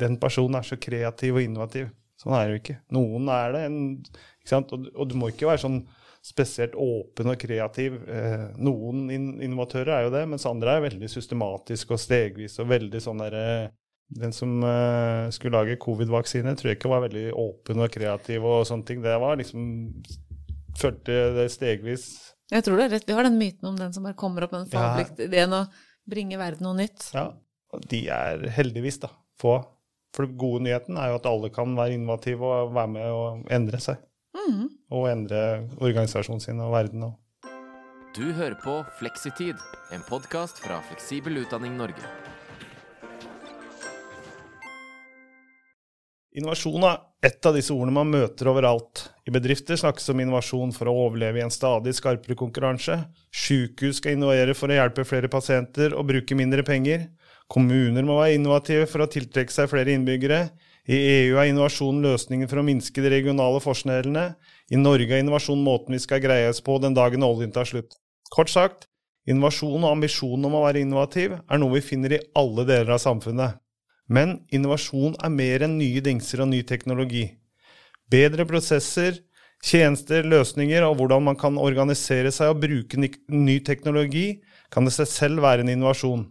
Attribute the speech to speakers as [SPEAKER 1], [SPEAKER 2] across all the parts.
[SPEAKER 1] den personen er så kreativ og innovativ. Sånn er det jo ikke. Noen er det. En, ikke sant? Og, og, du må ikke være sånn spesielt åpen og kreativ. Eh, noen in innovatører er jo det, mens andre er veldig systematisk og stegvis og veldig sånn derre den som eh, skulle lage covid-vaksine, tror jeg ikke var veldig åpen og kreativ og sånne ting. Det var liksom Følte det stegvis.
[SPEAKER 2] Jeg tror det er rett. Vi har den myten om den som bare kommer opp med den fabelaktige ideen og bringer verden noe nytt.
[SPEAKER 1] Ja, og de er heldigvis da få. For den gode nyheten er jo at alle kan være innovative og være med og endre seg. Mm. Og endre organisasjonen sin og verden. Og.
[SPEAKER 3] Du hører på Fleksitid, en podkast fra Fleksibel utdanning Norge.
[SPEAKER 1] Innovasjon er et av disse ordene man møter overalt. I bedrifter snakkes om innovasjon for å overleve i en stadig skarpere konkurranse. Sykehus skal innovere for å hjelpe flere pasienter og bruke mindre penger. Kommuner må være innovative for å tiltrekke seg flere innbyggere. I EU er innovasjon løsningen for å minske de regionale forskjellene. I Norge er innovasjon måten vi skal greie oss på den dagen oljen tar slutt. Kort sagt, innovasjon og ambisjonen om å være innovativ er noe vi finner i alle deler av samfunnet. Men innovasjon er mer enn nye dingser og ny teknologi. Bedre prosesser, tjenester, løsninger og hvordan man kan organisere seg og bruke ny teknologi, kan i seg selv være en innovasjon.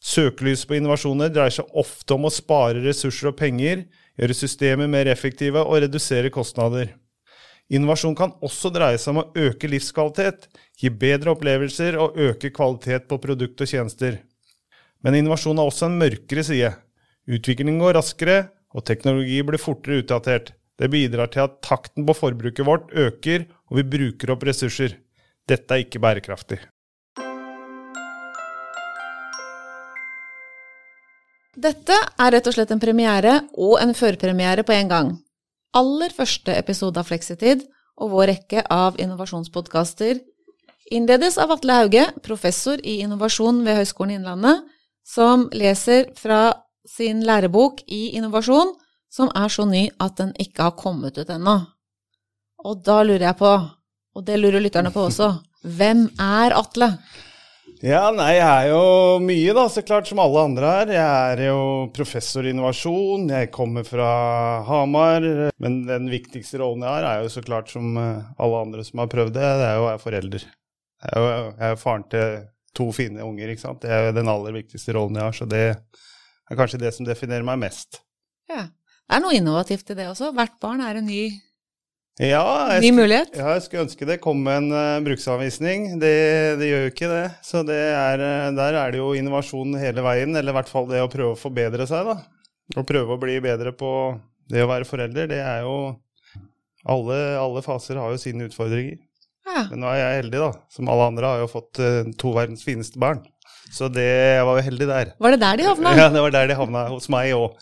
[SPEAKER 1] Søkelyset på innovasjoner dreier seg ofte om å spare ressurser og penger, gjøre systemer mer effektive og redusere kostnader. Innovasjon kan også dreie seg om å øke livskvalitet, gi bedre opplevelser og øke kvalitet på produkt og tjenester. Men innovasjon har også en mørkere side. Utviklingen går raskere, og teknologi blir fortere utdatert. Det bidrar til at takten på forbruket vårt øker, og vi bruker opp ressurser. Dette er ikke bærekraftig.
[SPEAKER 2] Dette er rett og slett en premiere og en førpremiere på en gang. Aller første episode av Fleksitid og vår rekke av innovasjonspodkaster innledes av Atle Hauge, professor i innovasjon ved Høgskolen Innlandet, som leser fra sin lærebok i innovasjon, som er så ny at den ikke har kommet ut ennå. Og da lurer jeg på, og det lurer lytterne på også, hvem er Atle?
[SPEAKER 1] Ja, nei, jeg er jo mye, da, så klart, som alle andre her. Jeg er jo professor i innovasjon, jeg kommer fra Hamar. Men den viktigste rollen jeg har, er jo så klart som eh, alle andre som har prøvd det, det er jo å være forelder. Jeg er jo jeg er faren til to fine unger, ikke sant. Det er jo den aller viktigste rollen jeg har, så det er kanskje det som definerer meg mest.
[SPEAKER 2] Ja. Det er noe innovativt i det også. Hvert barn er en ny,
[SPEAKER 1] ja,
[SPEAKER 2] ny skulle, mulighet.
[SPEAKER 1] Ja, jeg skulle ønske det kom med en uh, bruksanvisning. Det, det, gjør jo ikke det. Så det er, uh, der er det jo innovasjon hele veien, eller i hvert fall det å prøve å forbedre seg, da. Å prøve å bli bedre på det å være forelder, det er jo alle, alle faser har jo sine utfordringer. Ja. Men nå er jeg heldig, da. Som alle andre har jo fått uh, to verdens fineste barn. Så det, jeg var jo heldig der.
[SPEAKER 2] Var det der de havna?
[SPEAKER 1] Ja, det var der de havna hos meg òg.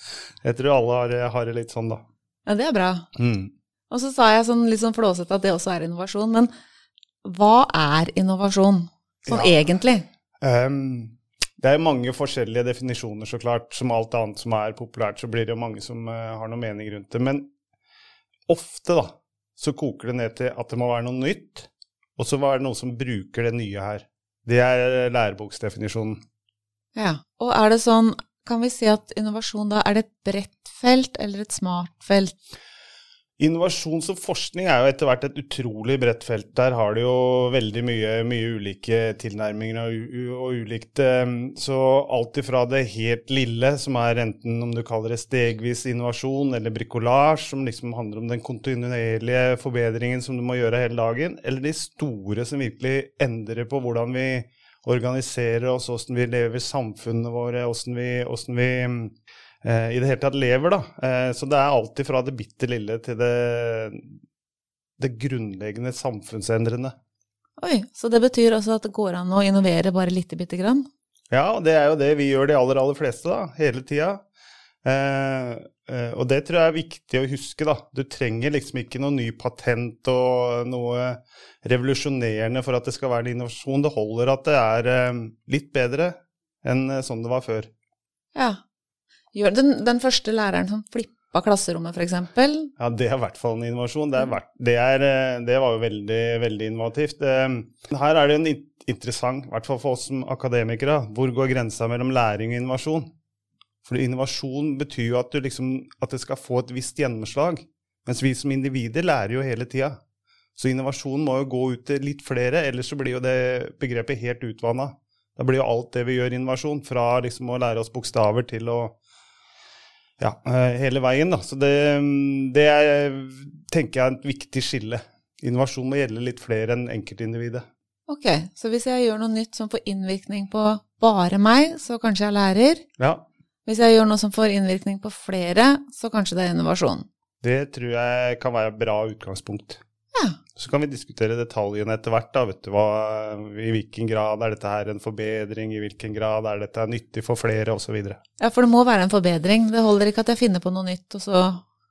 [SPEAKER 1] Jeg tror alle har, har, det litt sånn, da.
[SPEAKER 2] Ja, det er bra. Mm. Og så sa jeg sånn litt sånn flåsete at det også er innovasjon. Men hva er innovasjon, sånn ja. egentlig? Um,
[SPEAKER 1] det er mange forskjellige definisjoner, så klart. Som alt annet som er populært, så blir det jo mange som uh, har noen mening rundt det. Men ofte, da, så koker det ned til at det må være noe nytt, og så er det noen som bruker det nye her. Det er læreboksdefinisjonen.
[SPEAKER 2] Ja. Og er det sånn, kan vi si at innovasjon da, er det et bredt felt eller et smart felt?
[SPEAKER 1] Innovasjon og forskning er jo etter hvert et utrolig bredt felt. Der har det jo veldig mye, mye ulike tilnærminger og, og, ulikt. Ehm, så alt ifra det helt lille, som er enten om du kaller det stegvis innovasjon, eller brikolasj, som liksom handler om den kontinuerlige forbedringen som du må gjøre hele dagen, eller de store som virkelig endrer på hvordan vi organiserer oss, hvordan vi lever samfunnet våre, hvordan vi, hvordan vi eh, i det hele tatt lever. da. Eh, så det er alltid fra det bitte lille til det, det grunnleggende samfunnsendrende.
[SPEAKER 2] Oi, Så det betyr altså at det går an å innovere bare lite bitte grann?
[SPEAKER 1] Ja, det er jo det vi gjør de aller, aller fleste, da. Hele tida. Eh, eh, og det tror jeg er viktig å huske, da. Du trenger liksom ikke noe ny patent og noe revolusjonerende for at det skal være en innovasjon. Det holder at det er eh, litt bedre enn eh, sånn det var før.
[SPEAKER 2] Ja, den, den første læreren som flippa klasserommet, f.eks.?
[SPEAKER 1] Ja, det er i hvert fall en innovasjon. Det, vært, det, er, eh, det var jo veldig, veldig innovativt. Eh, her er det en interessant, i hvert fall for oss som akademikere, hvor går grensa mellom læring og innovasjon? For innovasjon betyr jo at, du liksom, at det skal få et visst gjennomslag. Mens vi som individer lærer jo hele tida. Så innovasjon må jo gå ut til litt flere, ellers så blir jo det begrepet helt utvanna. Da blir jo alt det vi gjør, innovasjon. Fra liksom å lære oss bokstaver til å Ja, eh, hele veien, da. Så det, det er, tenker jeg er et viktig skille. Innovasjon må gjelde litt flere enn enkeltindividet.
[SPEAKER 2] Ok, så hvis jeg gjør noe nytt som får innvirkning på bare meg, så kanskje jeg lærer.
[SPEAKER 1] Ja,
[SPEAKER 2] Hvis jeg gjør noe som får innvirkning på flere, så kanskje det er innovasjon.
[SPEAKER 1] det tror jeg kan være et bra utgangspunkt.
[SPEAKER 2] Ja.
[SPEAKER 1] Så kan vi diskutere detaljene etter hvert. da, vet du hva, I hvilken grad er dette her en forbedring, i hvilken grad er dette nyttig for flere, osv.
[SPEAKER 2] Ja, for det må være en forbedring. Det holder ikke at jeg finner på noe nytt, og så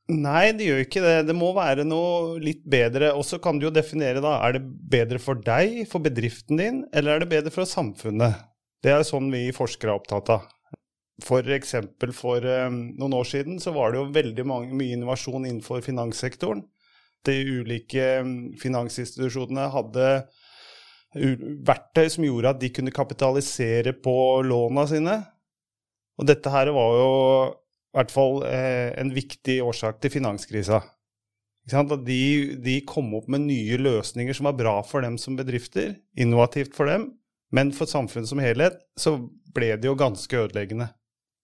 [SPEAKER 1] Nei, det gjør ikke det. Det må være noe litt bedre. Og så kan du jo definere, da. Er det bedre for deg, for bedriften din, eller er det bedre for samfunnet? Det er sånn vi forskere er opptatt av. For eksempel for um, noen år siden så var det jo veldig mange, mye innovasjon innenfor finanssektoren. De ulike eh, finansinstitusjonene hadde verktøy som gjorde at de kunne kapitalisere på låna sine. Og dette her var jo i hvert fall eh, en viktig årsak til finanskrisa. De, de kom opp med nye løsninger som var bra for dem som bedrifter, innovativt for dem, men for samfunnet som helhet så ble det jo ganske ødeleggende.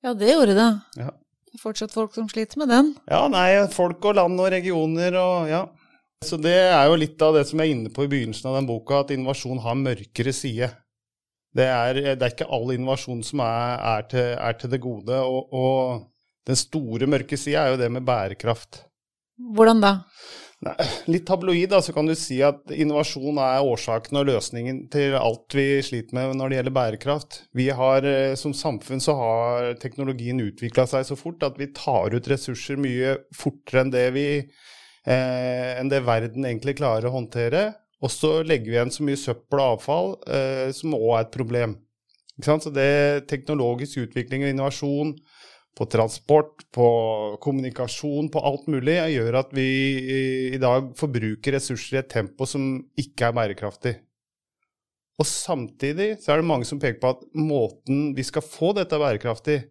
[SPEAKER 2] Ja, det gjorde det.
[SPEAKER 1] Ja.
[SPEAKER 2] Det er fortsatt folk som sliter med den.
[SPEAKER 1] Ja, nei, folk og land og regioner og ja. Så det er jo litt av det som jeg er inne på i begynnelsen av den boka, at innovasjon har mørkere side. Det er, det er ikke all innovasjon som er, er, til, er til det gode, og, og den store mørke sida er jo det med bærekraft.
[SPEAKER 2] Hvordan da?
[SPEAKER 1] Nei, litt tabloid, da, så kan du si at innovasjon er årsaken og løsningen til alt vi sliter med når det gjelder bærekraft. Vi har, eh, Som samfunn så har teknologien utvikla seg så fort at vi tar ut ressurser mye fortere enn det, vi, eh, enn det verden egentlig klarer å håndtere. Og så legger vi igjen så mye søppel og avfall, eh, som òg er et problem. Så det teknologisk utvikling og innovasjon på transport, på kommunikasjon, på alt mulig, gjør at vi i- dag forbruker ressurser i et tempo som ikke er bærekraftig. Og samtidig så er det mange som peker på at måten vi skal få dette bærekraftig,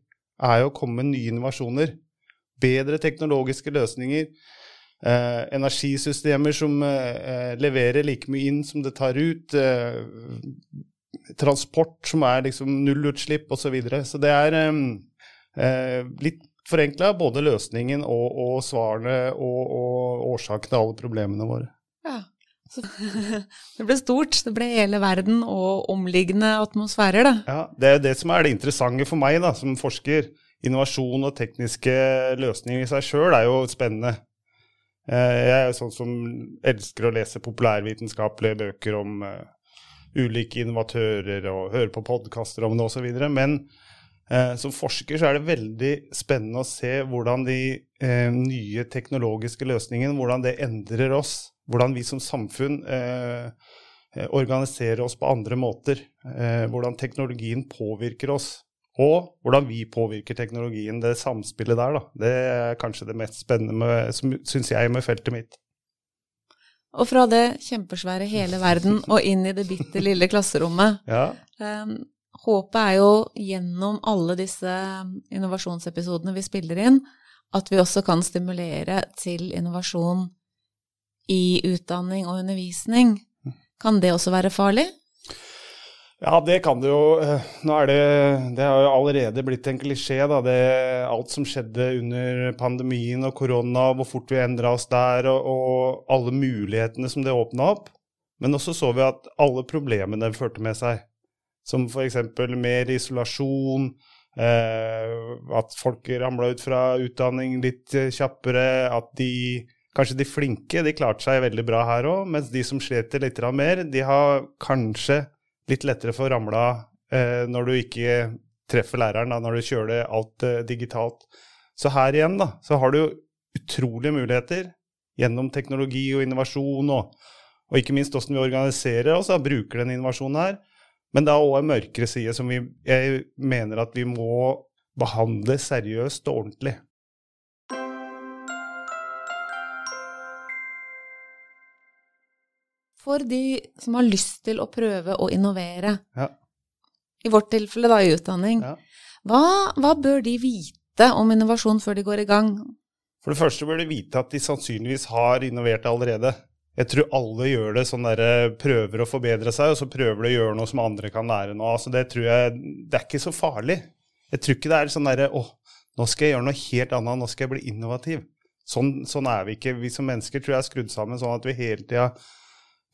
[SPEAKER 1] er å komme med nye innovasjoner. Bedre teknologiske løsninger. Eh, energisystemer som eh, leverer like mye inn som det tar ut. Eh, transport som er liksom nullutslipp osv. Så, videre. så det er eh, eh, litt forenkla, både løsningen og, og svarene og, og årsaken til alle problemene våre.
[SPEAKER 2] Ja. Så, det ble stort. Det ble hele verden og omliggende atmosfærer, det.
[SPEAKER 1] Ja, Det er det som er det interessante for meg da, som forsker. Innovasjon og tekniske løsninger i seg sjøl er jo spennende. Eh, Jeg er sånn som elsker å lese populærvitenskapelige bøker om eh, ulike innovatører og høre på podkaster om det osv. Men eh, som forsker så er det veldig spennende å se hvordan de eh, nye teknologiske løsningene hvordan det endrer oss. Hvordan vi som samfunn eh, eh, organiserer oss på andre måter. Eh, hvordan teknologien påvirker oss. Og hvordan vi påvirker teknologien. Det samspillet der, da. Det er kanskje det mest spennende, syns jeg, med feltet mitt.
[SPEAKER 2] Og fra det kjempesvære hele verden og inn i det bitte lille klasserommet.
[SPEAKER 1] Ja.
[SPEAKER 2] Um, håpet er jo gjennom alle disse innovasjonsepisodene vi spiller inn, at vi også kan stimulere til innovasjon i utdanning og undervisning. Kan det også være farlig?
[SPEAKER 1] Ja, det kan det jo. Eh, Nå er det Det har jo allerede blitt en klisjé, da. Det, alt som skjedde under pandemien og korona, hvor fort vi endra oss der, og, og alle mulighetene som det åpna opp. Men også så vi at alle problemene det førte med seg, som f.eks. mer isolasjon, eh, at folk ramla ut fra utdanning litt kjappere, at de Kanskje de flinke de klarte seg veldig bra her òg, mens de som sliter litt mer, de har kanskje litt lettere for å ramle av eh, når du ikke treffer læreren, da, når du kjører alt eh, digitalt. Så her igjen da, så har du utrolige muligheter gjennom teknologi og innovasjon, og, og ikke minst hvordan vi organiserer oss og bruker den innovasjonen her. Men det er òg en mørkere side som vi, jeg mener at vi må behandle seriøst og ordentlig.
[SPEAKER 2] For de som har lyst til å prøve å innovere,
[SPEAKER 1] Ja.
[SPEAKER 2] i vårt tilfelle da i utdanning,
[SPEAKER 1] Ja.
[SPEAKER 2] Hva, hva bør de vite om innovasjon før de går i gang?
[SPEAKER 1] For det første bør de vite at de sannsynligvis har innovert allerede. Jeg tror alle gjør det sånn derre prøver å forbedre seg, og så prøver de å gjøre noe som andre kan lære noe av. Så det tror jeg Det er ikke så farlig. Jeg tror ikke det er sånn derre Å, nå skal jeg gjøre noe helt annet, nå skal jeg bli innovativ. Sånn, sånn er vi ikke. Vi som mennesker tror jeg er skrudd sammen sånn at vi hele tida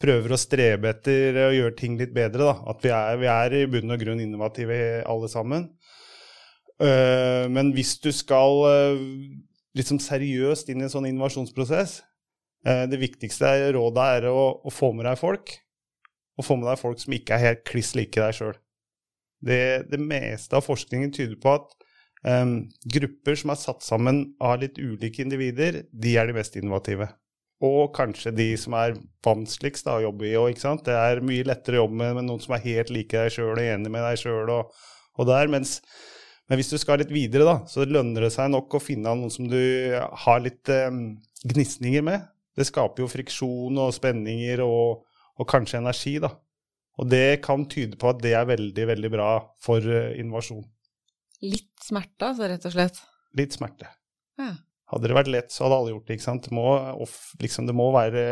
[SPEAKER 1] prøver å strebe etter å gjøre ting litt bedre. Da. At vi er, vi er i bunn og grunn innovative alle sammen. Uh, men hvis du skal uh, liksom seriøst inn i en sånn innovasjonsprosess, det viktigste rådet er å, å, få med deg folk. Og få med deg folk som ikke er helt kliss like deg sjøl. Det, det, meste av forskningen tyder på at um, grupper som er satt sammen av litt ulike individer, de er de mest innovative. Og kanskje de som er vanskeligst da, å jobbe i òg. Det er mye lettere å jobbe med, med noen som er helt like deg sjøl og enig med deg sjøl. Og, og, men hvis du skal litt videre, da, så lønner det seg nok å finne noen som du har litt um, gnisninger med. Det skaper jo friksjon og spenninger og, og kanskje energi, da. Og det kan tyde på at det er veldig, veldig bra for uh, innovasjon.
[SPEAKER 2] Litt smerte, altså, rett og slett?
[SPEAKER 1] Litt smerte. Ja. Hadde det vært lett, så hadde alle gjort det. ikke sant? Det må, liksom, det må være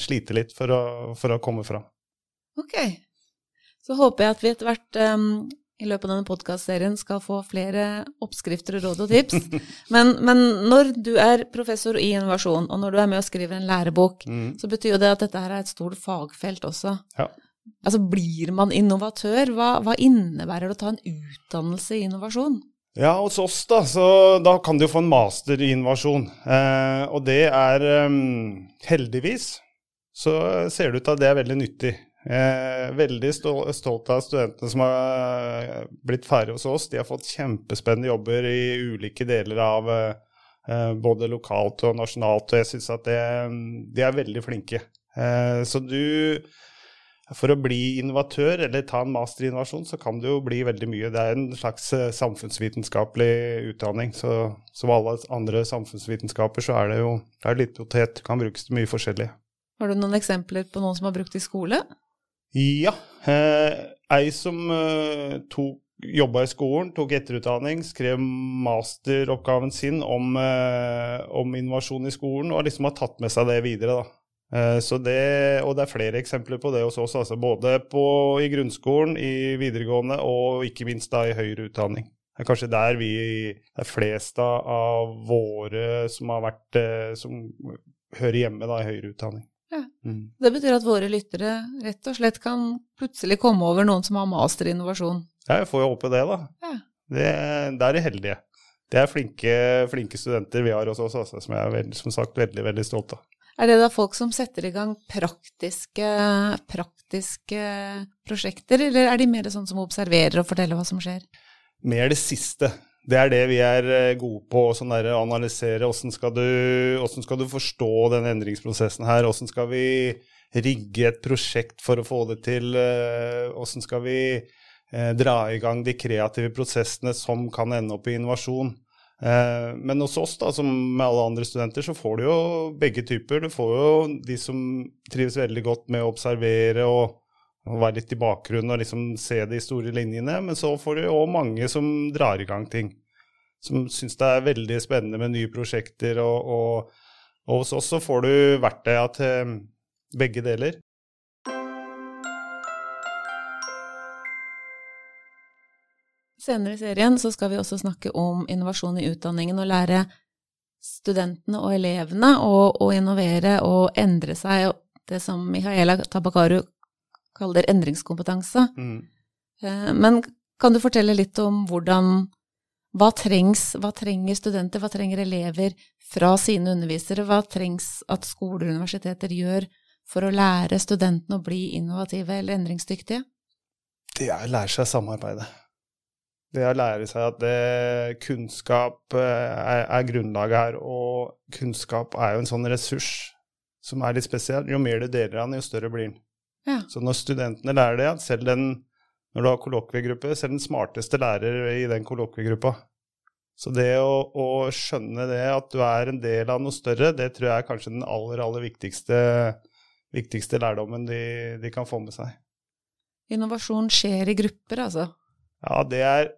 [SPEAKER 1] slite litt for å, for å, komme fram.
[SPEAKER 2] Ok. Så håper jeg at vi etter hvert um, i løpet av denne podkastserien skal få flere oppskrifter og råd og tips. Men, men, når du er professor i innovasjon, og når du er med og skriver en lærebok, mm. så betyr jo det at dette her er et stort fagfelt også. Ja. Altså, blir man innovatør? Hva, hva innebærer det å ta en utdannelse i innovasjon?
[SPEAKER 1] Ja, hos oss da, så da kan du jo få en master i innovasjon. Eh, og det er um, heldigvis så ser det ut til at det er veldig nyttig. Eh, veldig stolt av studentene som har blitt ferdige hos oss. De har fått kjempespennende jobber i ulike deler av eh, både lokalt og nasjonalt, og jeg syns at det, de er veldig flinke. Eh, så du for å bli innovatør eller ta en master i innovasjon, så kan det jo bli veldig mye. Det er en slags eh, samfunnsvitenskapelig utdanning. Så som alle andre samfunnsvitenskaper så er det jo det er litt potet. Kan brukes til mye forskjellig.
[SPEAKER 2] Har du noen eksempler på noen som har brukt det i skole?
[SPEAKER 1] Ja. Eh, ei som eh, tok jobba i skolen, tok etterutdanning, skrev masteroppgaven sin om, eh, om, innovasjon i skolen, og liksom har tatt med seg det videre. Eh, det, og det er flere eksempler på det hos oss, altså både på, i grunnskolen, i videregående og ikke minst da i høyere utdanning. Det er kanskje der vi er flest av våre som vært eh, som hører hjemme da, i høyere utdanning.
[SPEAKER 2] Ja. Mm. Det betyr at våre lyttere rett og slett kan plutselig komme over noen som har master i innovasjon?
[SPEAKER 1] Ja, jeg får jo håpe det, da. Ja. Det, er de heldige. Det er flinke, flinke, studenter vi har hos oss, altså, som jeg er veldig, som sagt veldig, veldig stolt av.
[SPEAKER 2] Er det da folk som setter i gang praktiske, praktiske prosjekter, eller er de mer sånn som observerer og forteller hva som skjer?
[SPEAKER 1] Mer det siste. Det er det vi er eh, gode på, sånn å analysere. Hvordan skal, du, hvordan skal du forstå den endringsprosessen her? Hvordan skal vi rigge et prosjekt for å få det til? Eh, hvordan skal vi eh, dra i gang de kreative prosessene som kan ende opp i innovasjon? Men hos oss, da, som med alle andre studenter, så får du jo begge typer. Du får jo de som trives veldig godt med å observere og, og være litt i bakgrunnen og liksom se de store linjene. Men så får du òg mange som drar i gang ting. Som syns det er veldig spennende med nye prosjekter. Og, og, og hos oss så får du verktøya til begge deler.
[SPEAKER 2] Senere i serien så skal vi også snakke om innovasjon i utdanningen og lære studentene og elevene å innovere og endre seg, det som Mihaela Tabakaru kaller det endringskompetanse. Mm. Eh, men kan du fortelle litt om hvordan hva trengs, hva trenger studenter, hva trenger elever fra sine undervisere? Hva trengs at skoler og universiteter gjør for å lære studentene å bli innovative eller endringsdyktige?
[SPEAKER 1] Det er å lære seg samarbeidet. samarbeide. Det å lære seg at det, kunnskap eh, er, er, grunnlaget her, og kunnskap er jo en sånn ressurs som er litt spesiell. Jo mer du deler av den, jo større blir den. Ja. Så når studentene lærer det, selv den, når du har kollokviegruppe, selv den smarteste lærer i den kollokviegruppa. Så det å, å, skjønne det, at du er en del av noe større, det tror jeg er kanskje den aller, aller viktigste, viktigste lærdommen de, de kan få med seg.
[SPEAKER 2] Innovasjon skjer i grupper, altså?
[SPEAKER 1] Ja, det er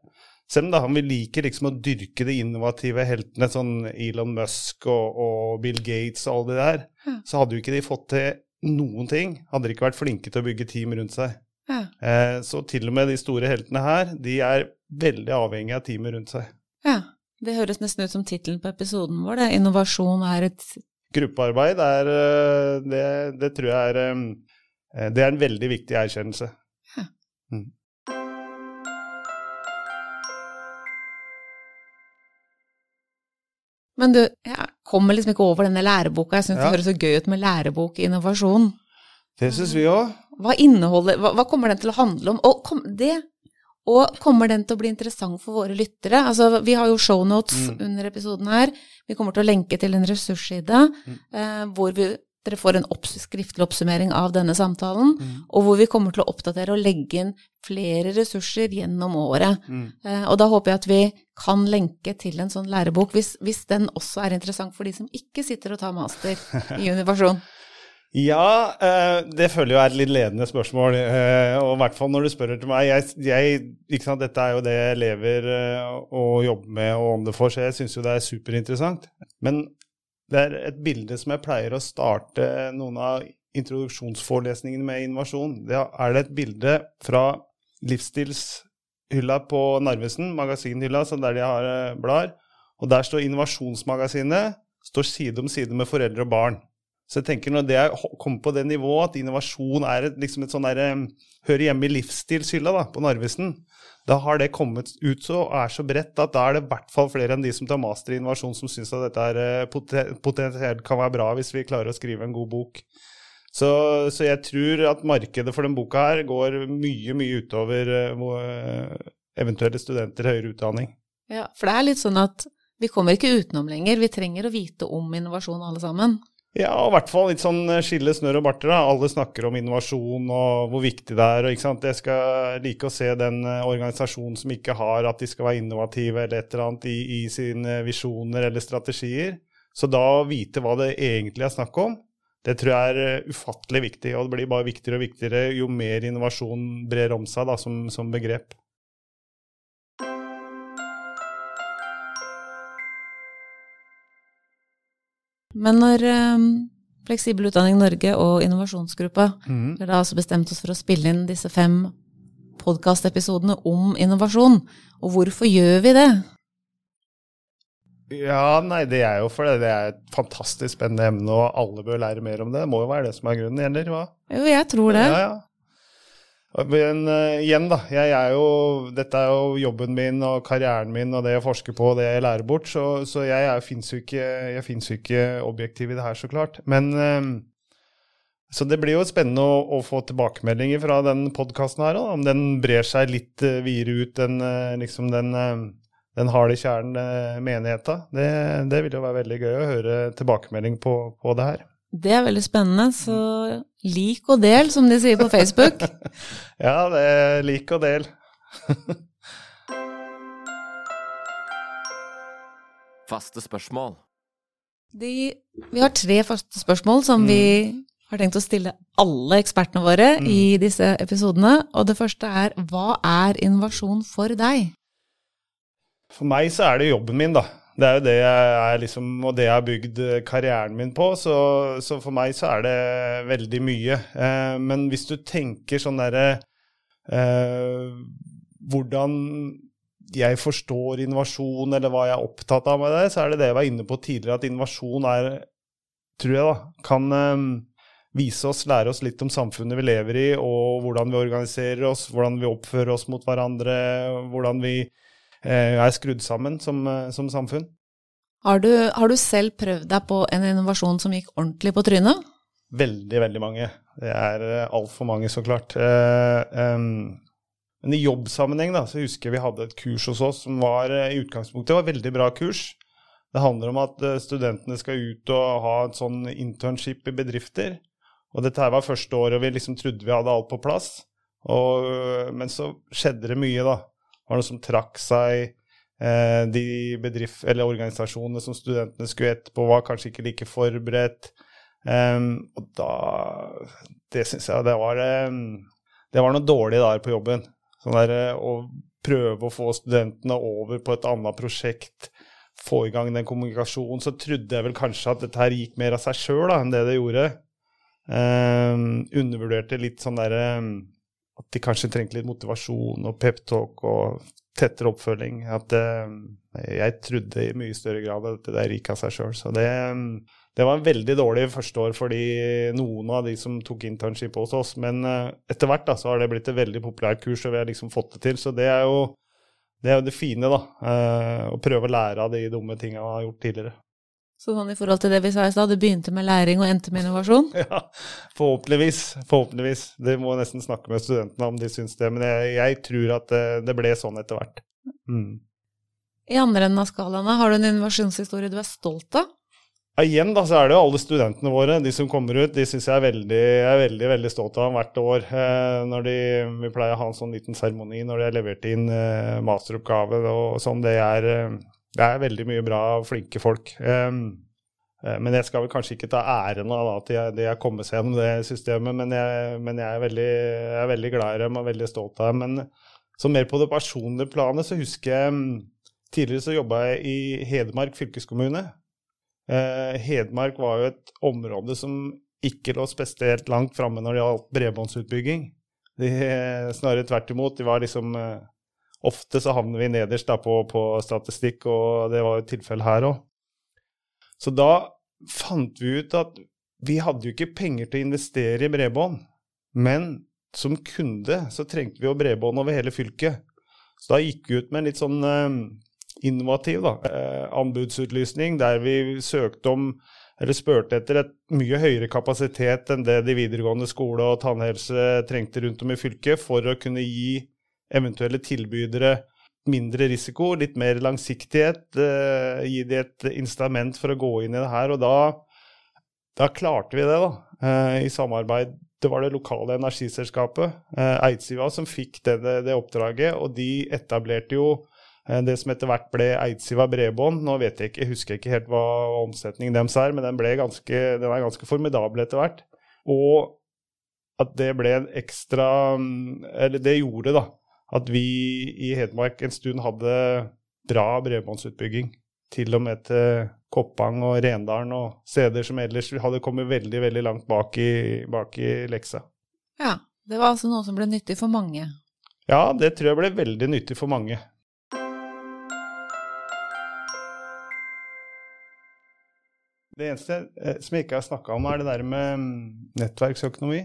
[SPEAKER 1] selv om da vi liker liksom å dyrke de innovative heltene, sånn Elon Musk og, og Bill Gates og alle de der,
[SPEAKER 2] Ja.
[SPEAKER 1] så hadde jo ikke de fått til noen ting. Hadde de ikke vært flinke til å bygge team rundt seg.
[SPEAKER 2] Ja.
[SPEAKER 1] Eh, så til og med de store heltene her, de er veldig avhengige av teamet rundt seg.
[SPEAKER 2] ja. Det høres nesten ut som tittelen på episoden vår. Det. Innovasjon er et
[SPEAKER 1] Gruppearbeid er eh, det, det tror jeg er eh, Det er en veldig viktig erkjennelse. Ja.
[SPEAKER 2] Men du, jeg kommer liksom ikke over denne læreboka. Jeg syns
[SPEAKER 1] Ja.
[SPEAKER 2] det høres så gøy ut med lærebok-innovasjon.
[SPEAKER 1] Det syns vi òg.
[SPEAKER 2] Hva hva, hva kommer den til å handle om? Og, kom, det, og kommer den til å bli interessant for våre lyttere? Altså, vi har jo shownotes
[SPEAKER 1] Mm.
[SPEAKER 2] under episoden her. Vi kommer til å lenke til en ressursside
[SPEAKER 1] Mm.
[SPEAKER 2] eh, hvor vi, dere får en opps, skriftlig oppsummering av denne samtalen,
[SPEAKER 1] Mm.
[SPEAKER 2] og hvor vi kommer til å oppdatere og legge inn flere ressurser gjennom året.
[SPEAKER 1] Mm.
[SPEAKER 2] Eh, og da håper jeg at vi kan lenke til en sånn lærebok, hvis, hvis den også er interessant for de som ikke sitter og tar master i innovasjon.
[SPEAKER 1] Ja, eh, det føler jeg er et litt ledende spørsmål. eh, og i hvert fall når du spør til meg. Jeg, jeg, sant, dette er jo det jeg lever eh, og jobber med og om det for, så jeg syns jo det er superinteressant. Men det er et bilde som jeg pleier å starte noen av introduksjonsforelesningene med innovasjon. Det er det et bilde fra livsstilshylla på Narvesen, magasinhylla, der de har eh, blar. Og der står Innovasjonsmagasinet står side om side med foreldre og barn. Så jeg tenker når det er kommer på det nivået at innovasjon er et, liksom et sånn derre Hører hjemme i livsstilshylla da, på Narvesen. Da har det kommet ut så og er så bredt at da er det i hvert fall flere enn de som tar master i innovasjon, som syns at dette eh, potensielt kan være bra hvis vi klarer å skrive en god bok. Så, så jeg tror at markedet for den boka her går mye, mye utover eh, eh, eventuelle studenter i høyere utdanning.
[SPEAKER 2] Ja, for det er litt sånn at vi kommer ikke utenom lenger. Vi trenger å vite om innovasjon alle sammen.
[SPEAKER 1] Ja, og i hvert fall litt sånn eh, skille snørr og barter. da. Alle snakker om innovasjon og hvor viktig det er. og ikke sant? Jeg skal like å se den eh, organisasjonen som ikke har at de skal være innovative eller et eller annet i, i sine visjoner eller strategier. Så da å vite hva det egentlig er snakk om, det tror jeg er eh, ufattelig viktig. Og det blir bare viktigere og viktigere jo mer innovasjon brer om seg da, som, som begrep.
[SPEAKER 2] Men når um, Fleksibel utdanning Norge og Innovasjonsgruppa mm. har altså bestemt oss for å spille inn disse fem podkastepisodene om innovasjon, og hvorfor gjør vi det?
[SPEAKER 1] Ja, nei, det er jo fordi det er et fantastisk spennende emne, og alle bør lære mer om det. Det må jo være det som er grunnen, eller hva?
[SPEAKER 2] Jo, jeg tror det.
[SPEAKER 1] Ja, ja. Men uh, igjen, da. Jeg er jo, dette er jo jobben min og karrieren min og det jeg forsker på og det jeg lærer bort, så, så jeg, finnes jo ikke, ikke objektiv i det her, så klart. Men uh, Så det blir jo spennende å, å få tilbakemeldinger fra den podkasten her, da, om den brer seg litt uh, videre ut enn uh, liksom den uh, den harde kjernen menigheta. Det, det vil jo være veldig gøy å høre tilbakemelding på, på det her.
[SPEAKER 2] Det er veldig spennende, så lik og del, som de sier på Facebook.
[SPEAKER 1] Ja, det er lik og del.
[SPEAKER 3] Faste spørsmål.
[SPEAKER 2] De, vi har tre faste spørsmål som vi har tenkt å stille alle ekspertene våre i disse episodene. Og det første er hva er innovasjon for deg?
[SPEAKER 1] For meg så er det jobben min, da. Det er jo det jeg er liksom, og det jeg har bygd eh, karrieren min på. Så, så for meg så er det veldig mye. Eh, men hvis du tenker sånn derre eh, Hvordan jeg forstår innovasjon, eller hva jeg er opptatt av med det, så er det det jeg var inne på tidligere, at innovasjon er, tror jeg, da, kan eh, vise oss, lære oss litt om samfunnet vi lever i, og hvordan vi organiserer oss, hvordan vi oppfører oss mot hverandre, hvordan vi er skrudd sammen som, eh, som samfunn.
[SPEAKER 2] Har du, har du selv prøvd deg på en innovasjon som gikk ordentlig på trynet?
[SPEAKER 1] Veldig, veldig mange. Det er uh, altfor mange, så klart. Eh, men i jobbsammenheng da, så husker jeg vi hadde et kurs hos oss som var eh, i utgangspunktet var et veldig bra kurs. Det handler om at eh, studentene skal ut og ha et sånn internship i bedrifter. Og dette her var første året, vi liksom trodde vi hadde alt på plass. Og, men så skjedde det mye, da. Var noe som trakk seg. Eh, de bedrift, eller organisasjonene som studentene skulle etterpå, var kanskje ikke like forberedt. Um, og da Det syns jeg det var em, Det var noe dårlig der på jobben. Sånn der, eh, å prøve å få studentene over på et annet prosjekt, få i gang den kommunikasjonen, så trodde jeg vel kanskje at dette her gikk mer av seg sjøl enn det det gjorde. Um, undervurderte litt sånn derre At de kanskje trengte litt motivasjon og peptalk og tettere oppfølging. At uh, jeg trodde i mye større grad at det der gikk av seg sjøl. Så det, det var en veldig dårlig første år for noen av de som tok internship hos oss. Men uh, etter hvert da, så har det blitt et veldig populært kurs, og vi har liksom fått det til. Så det er jo det, er jo det fine, da. Uh, å prøve å lære av de dumme tinga man har gjort tidligere.
[SPEAKER 2] Så sånn i forhold til det vi sa i stad, det begynte med læring og endte med innovasjon?
[SPEAKER 1] Ja, forhåpentligvis. Forhåpentligvis. Det må nesten snakke med studentene om de syns det. Men jeg, jeg tror at det, det, ble sånn etter hvert. Mm.
[SPEAKER 2] I andre enden av skalaene, har du en innovasjonshistorie du er stolt av?
[SPEAKER 1] Ja, igjen da, så er det jo alle studentene våre, de som kommer ut, de syns jeg er veldig, jeg er veldig, veldig stolt av hvert år. Eh, når de, vi pleier å ha en sånn liten seremoni når de har levert inn eh, masteroppgave og sånn. Det er, eh, det er veldig mye bra og flinke folk. Um, men jeg skal vel kanskje ikke ta æren av at de har kommet seg gjennom det systemet, men jeg, men jeg, er, veldig, jeg er, veldig, glad i dem og veldig stolt av dem. Men så mer på det personlige planet så husker jeg mm, Tidligere så jobba jeg i Hedmark fylkeskommune. Eh, Hedmark var jo et område som ikke lå spesielt langt framme når det gjaldt bredbåndsutbygging. De, snarere tvert imot. De var liksom eh, Ofte så havner vi nederst da, på, på, statistikk, og det var jo tilfellet her òg. Så da fant vi ut at vi hadde jo ikke penger til å investere i bredbånd, men som kunde så trengte vi jo bredbånd over hele fylket. Så da gikk vi ut med en litt sånn eh, innovativ da, eh, anbudsutlysning, der vi søkte om eller spurte etter et mye høyere kapasitet enn det de videregående skole og tannhelse trengte rundt om i fylket, for å kunne gi eventuelle tilbydere mindre risiko, litt mer langsiktighet, eh, gi de et instrument for å gå inn i det her. Og da, da klarte vi det, da, eh, i samarbeid. Det var det lokale energiselskapet, eh, Eidsiva, som fikk det, det, det oppdraget, og de etablerte jo Eh, det som etter hvert ble Eidsiva Bredbånd. Nå vet jeg ikke, jeg husker ikke helt hva omsetningen deres er, men den, ble ganske, den er ganske formidabel etter hvert. Og at det ble en ekstra Eller det gjorde da at vi i Hedmark en stund hadde bra bredbåndsutbygging. Til og med til Koppang og Rendalen og steder som ellers hadde kommet veldig veldig langt bak i, bak i leksa.
[SPEAKER 2] Ja, det var altså noe som ble nyttig for mange?
[SPEAKER 1] Ja, det tror jeg ble veldig nyttig for mange. Det eneste eh, som jeg ikke har snakka om, er det der med mm, nettverksøkonomi.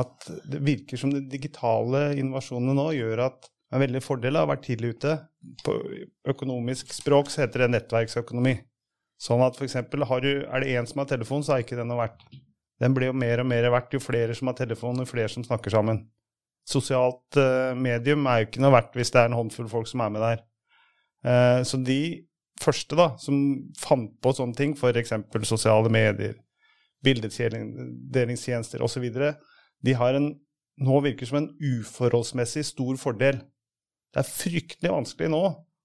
[SPEAKER 1] At det virker som den digitale innovasjonene nå gjør at det er en veldig fordel av å være tidlig ute. På økonomisk språk så heter det nettverksøkonomi. Sånn at f.eks. er det én som har telefon, så har ikke den noe verdt. Den blir jo mer og mer verdt jo flere som har telefon, jo flere som snakker sammen. Sosialt uh, medium er jo ikke noe verdt hvis det er en håndfull folk som er med der. Uh, så de første da, som fant på sånne ting, f.eks. sosiale medier, bildedelingstjenester osv., de har en nå virker som en uforholdsmessig stor fordel. Det er fryktelig vanskelig nå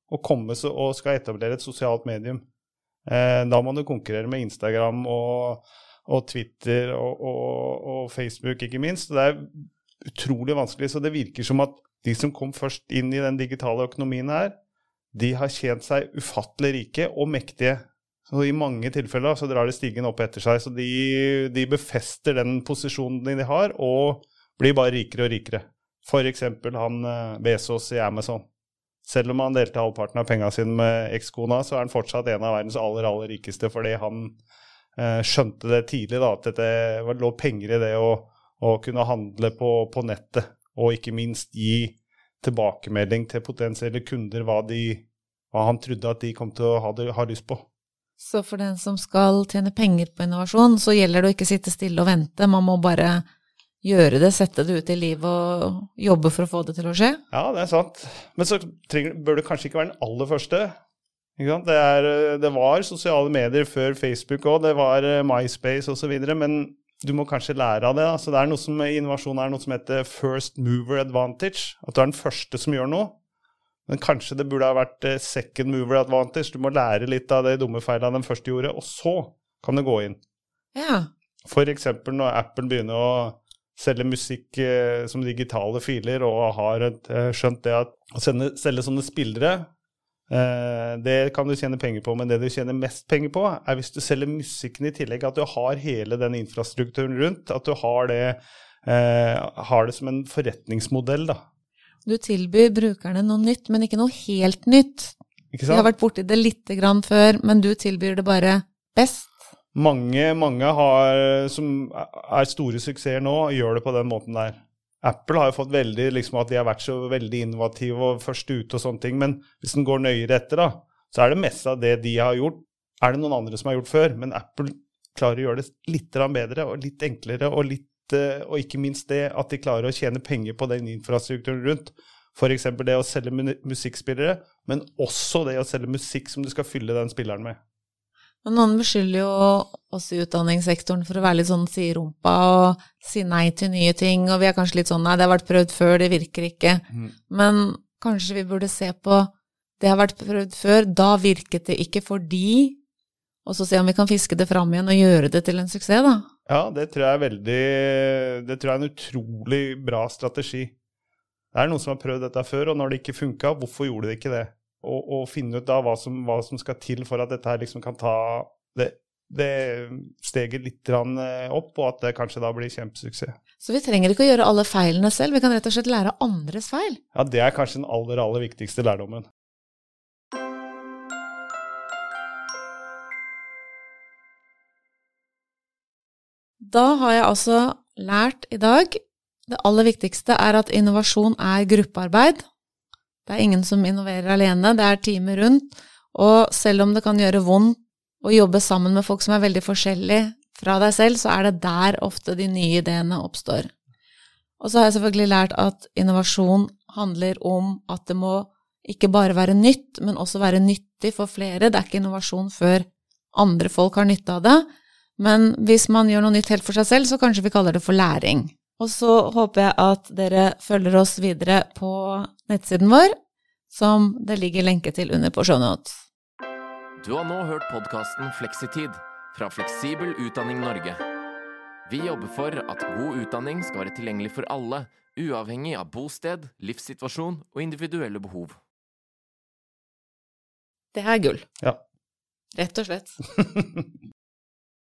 [SPEAKER 1] å komme og skal etablere et sosialt medium. Eh, da må du konkurrere med Instagram og, og Twitter og, og, og, Facebook, ikke minst. Det er utrolig vanskelig. Så det virker som at de som kom først inn i den digitale økonomien her, de har tjent seg ufattelig rike og mektige. Så I mange tilfeller så drar de stigen opp etter seg. Så de, de befester den posisjonen de har, og blir bare rikere og rikere. F.eks. han Besos Bezos i Amazon. Selv om han delte halvparten av pengene sine med ekskona, så er han fortsatt en av verdens aller, aller rikeste, fordi han eh, skjønte det tidlig, da, at det lå penger i det å, å kunne handle på, på nettet, og ikke minst gi tilbakemelding til potensielle kunder hva, de, hva han trodde at de kom til å ha, ha, lyst på.
[SPEAKER 2] Så for den som skal tjene penger på innovasjon, så gjelder det å ikke sitte stille og vente, man må bare gjøre det, sette det ut i livet og jobbe for å få det til å skje?
[SPEAKER 1] Ja, det er sant. Men så trenger, bør det kanskje ikke være den aller første. Det, er, det, var sosiale medier før Facebook òg, det var eh, MySpace osv. Men du må kanskje lære av det. Altså, det er noe som, innovasjon er noe som heter first mover advantage. At du er den første som gjør noe. Men kanskje det burde ha vært eh, second mover advantage. Du må lære litt av de dumme feilene den første gjorde, og så kan du gå inn.
[SPEAKER 2] Ja.
[SPEAKER 1] For eksempel når Apple begynner å selge musikk eh, som digitale filer og har eh, skjønt det at å selge sånne spillere det kan du tjene penger på, men det du tjener mest penger på, er hvis du selger musikken i tillegg. At du har hele den infrastrukturen rundt. At du har det, eh, har det som en forretningsmodell, da.
[SPEAKER 2] Du tilbyr brukerne noe nytt, men ikke noe helt nytt.
[SPEAKER 1] Ikke
[SPEAKER 2] Vi har
[SPEAKER 1] sant?
[SPEAKER 2] vært borti det lite grann før, men du tilbyr det bare best.
[SPEAKER 1] Mange, mange har, som er store suksesser nå, gjør det på den måten der. Apple har jo fått veldig liksom at de har vært så veldig innovative og først ute og sånne ting, men hvis en går nøyere etter, da, så er det meste av det de har gjort, er det noen andre som har gjort før. Men Apple klarer å gjøre det litt bedre og litt enklere, og, litt, og ikke minst det at de klarer å tjene penger på den infrastrukturen rundt. F.eks. det å selge musikkspillere, men også det å selge musikk som du skal fylle den spilleren med.
[SPEAKER 2] Men noen beskylder jo oss i utdanningssektoren for å være litt sånn si rumpa og si nei til nye ting, og vi er kanskje litt sånn nei, det har vært prøvd før, det virker ikke. Men kanskje vi burde se på det har vært prøvd før, da virket det ikke fordi, og så se om vi kan fiske det fram igjen og gjøre det til en suksess, da.
[SPEAKER 1] Ja, det tror jeg er veldig Det tror jeg er en utrolig bra strategi. Det er noen som har prøvd dette før, og når det ikke funka, hvorfor gjorde det ikke det? Og, og finne ut da hva som, hva som skal til for at dette her liksom kan ta det, det steget litt eh, opp, og at det kanskje da blir kjempesuksess.
[SPEAKER 2] Så vi trenger ikke å gjøre alle feilene selv, vi kan rett og slett lære andres feil.
[SPEAKER 1] Ja, det er kanskje den aller, aller viktigste lærdommen.
[SPEAKER 2] Da har jeg altså lært i dag det aller viktigste er at innovasjon er gruppearbeid. Det er ingen som innoverer alene, det er teamet rundt. Og selv om det kan gjøre vondt å jobbe sammen med folk som er veldig forskjellige fra deg selv, så er det der ofte de nye ideene oppstår. Og så har jeg selvfølgelig lært at innovasjon handler om at det må ikke bare være nytt, men også være nyttig for flere. Det er ikke innovasjon før andre folk har nytte av det. Men hvis man gjør noe nytt helt for seg selv, så kanskje vi kaller det for læring. Og så håper jeg at dere følger oss videre på nettsiden vår, som det ligger lenke til under på shownotes.
[SPEAKER 3] Du har nå hørt podkasten Fleksitid fra Fleksibel utdanning Norge. Vi jobber for at god utdanning skal være tilgjengelig for alle, uavhengig av bosted, livssituasjon og individuelle behov.
[SPEAKER 2] Det er gull.
[SPEAKER 1] Ja.
[SPEAKER 2] Rett og slett.